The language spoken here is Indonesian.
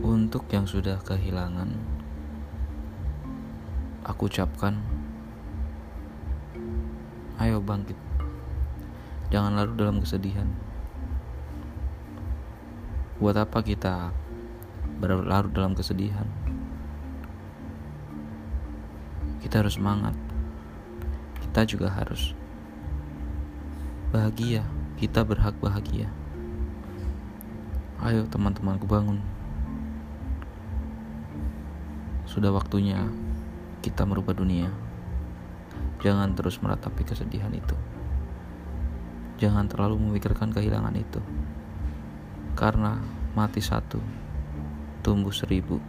Untuk yang sudah kehilangan, aku ucapkan, ayo bangkit. Jangan larut dalam kesedihan. Buat apa kita berlarut dalam kesedihan? Kita harus semangat. Kita juga harus bahagia. Kita berhak bahagia. Ayo teman-temanku bangun. Sudah waktunya kita merubah dunia. Jangan terus meratapi kesedihan itu. Jangan terlalu memikirkan kehilangan itu. Karena mati satu, tumbuh seribu.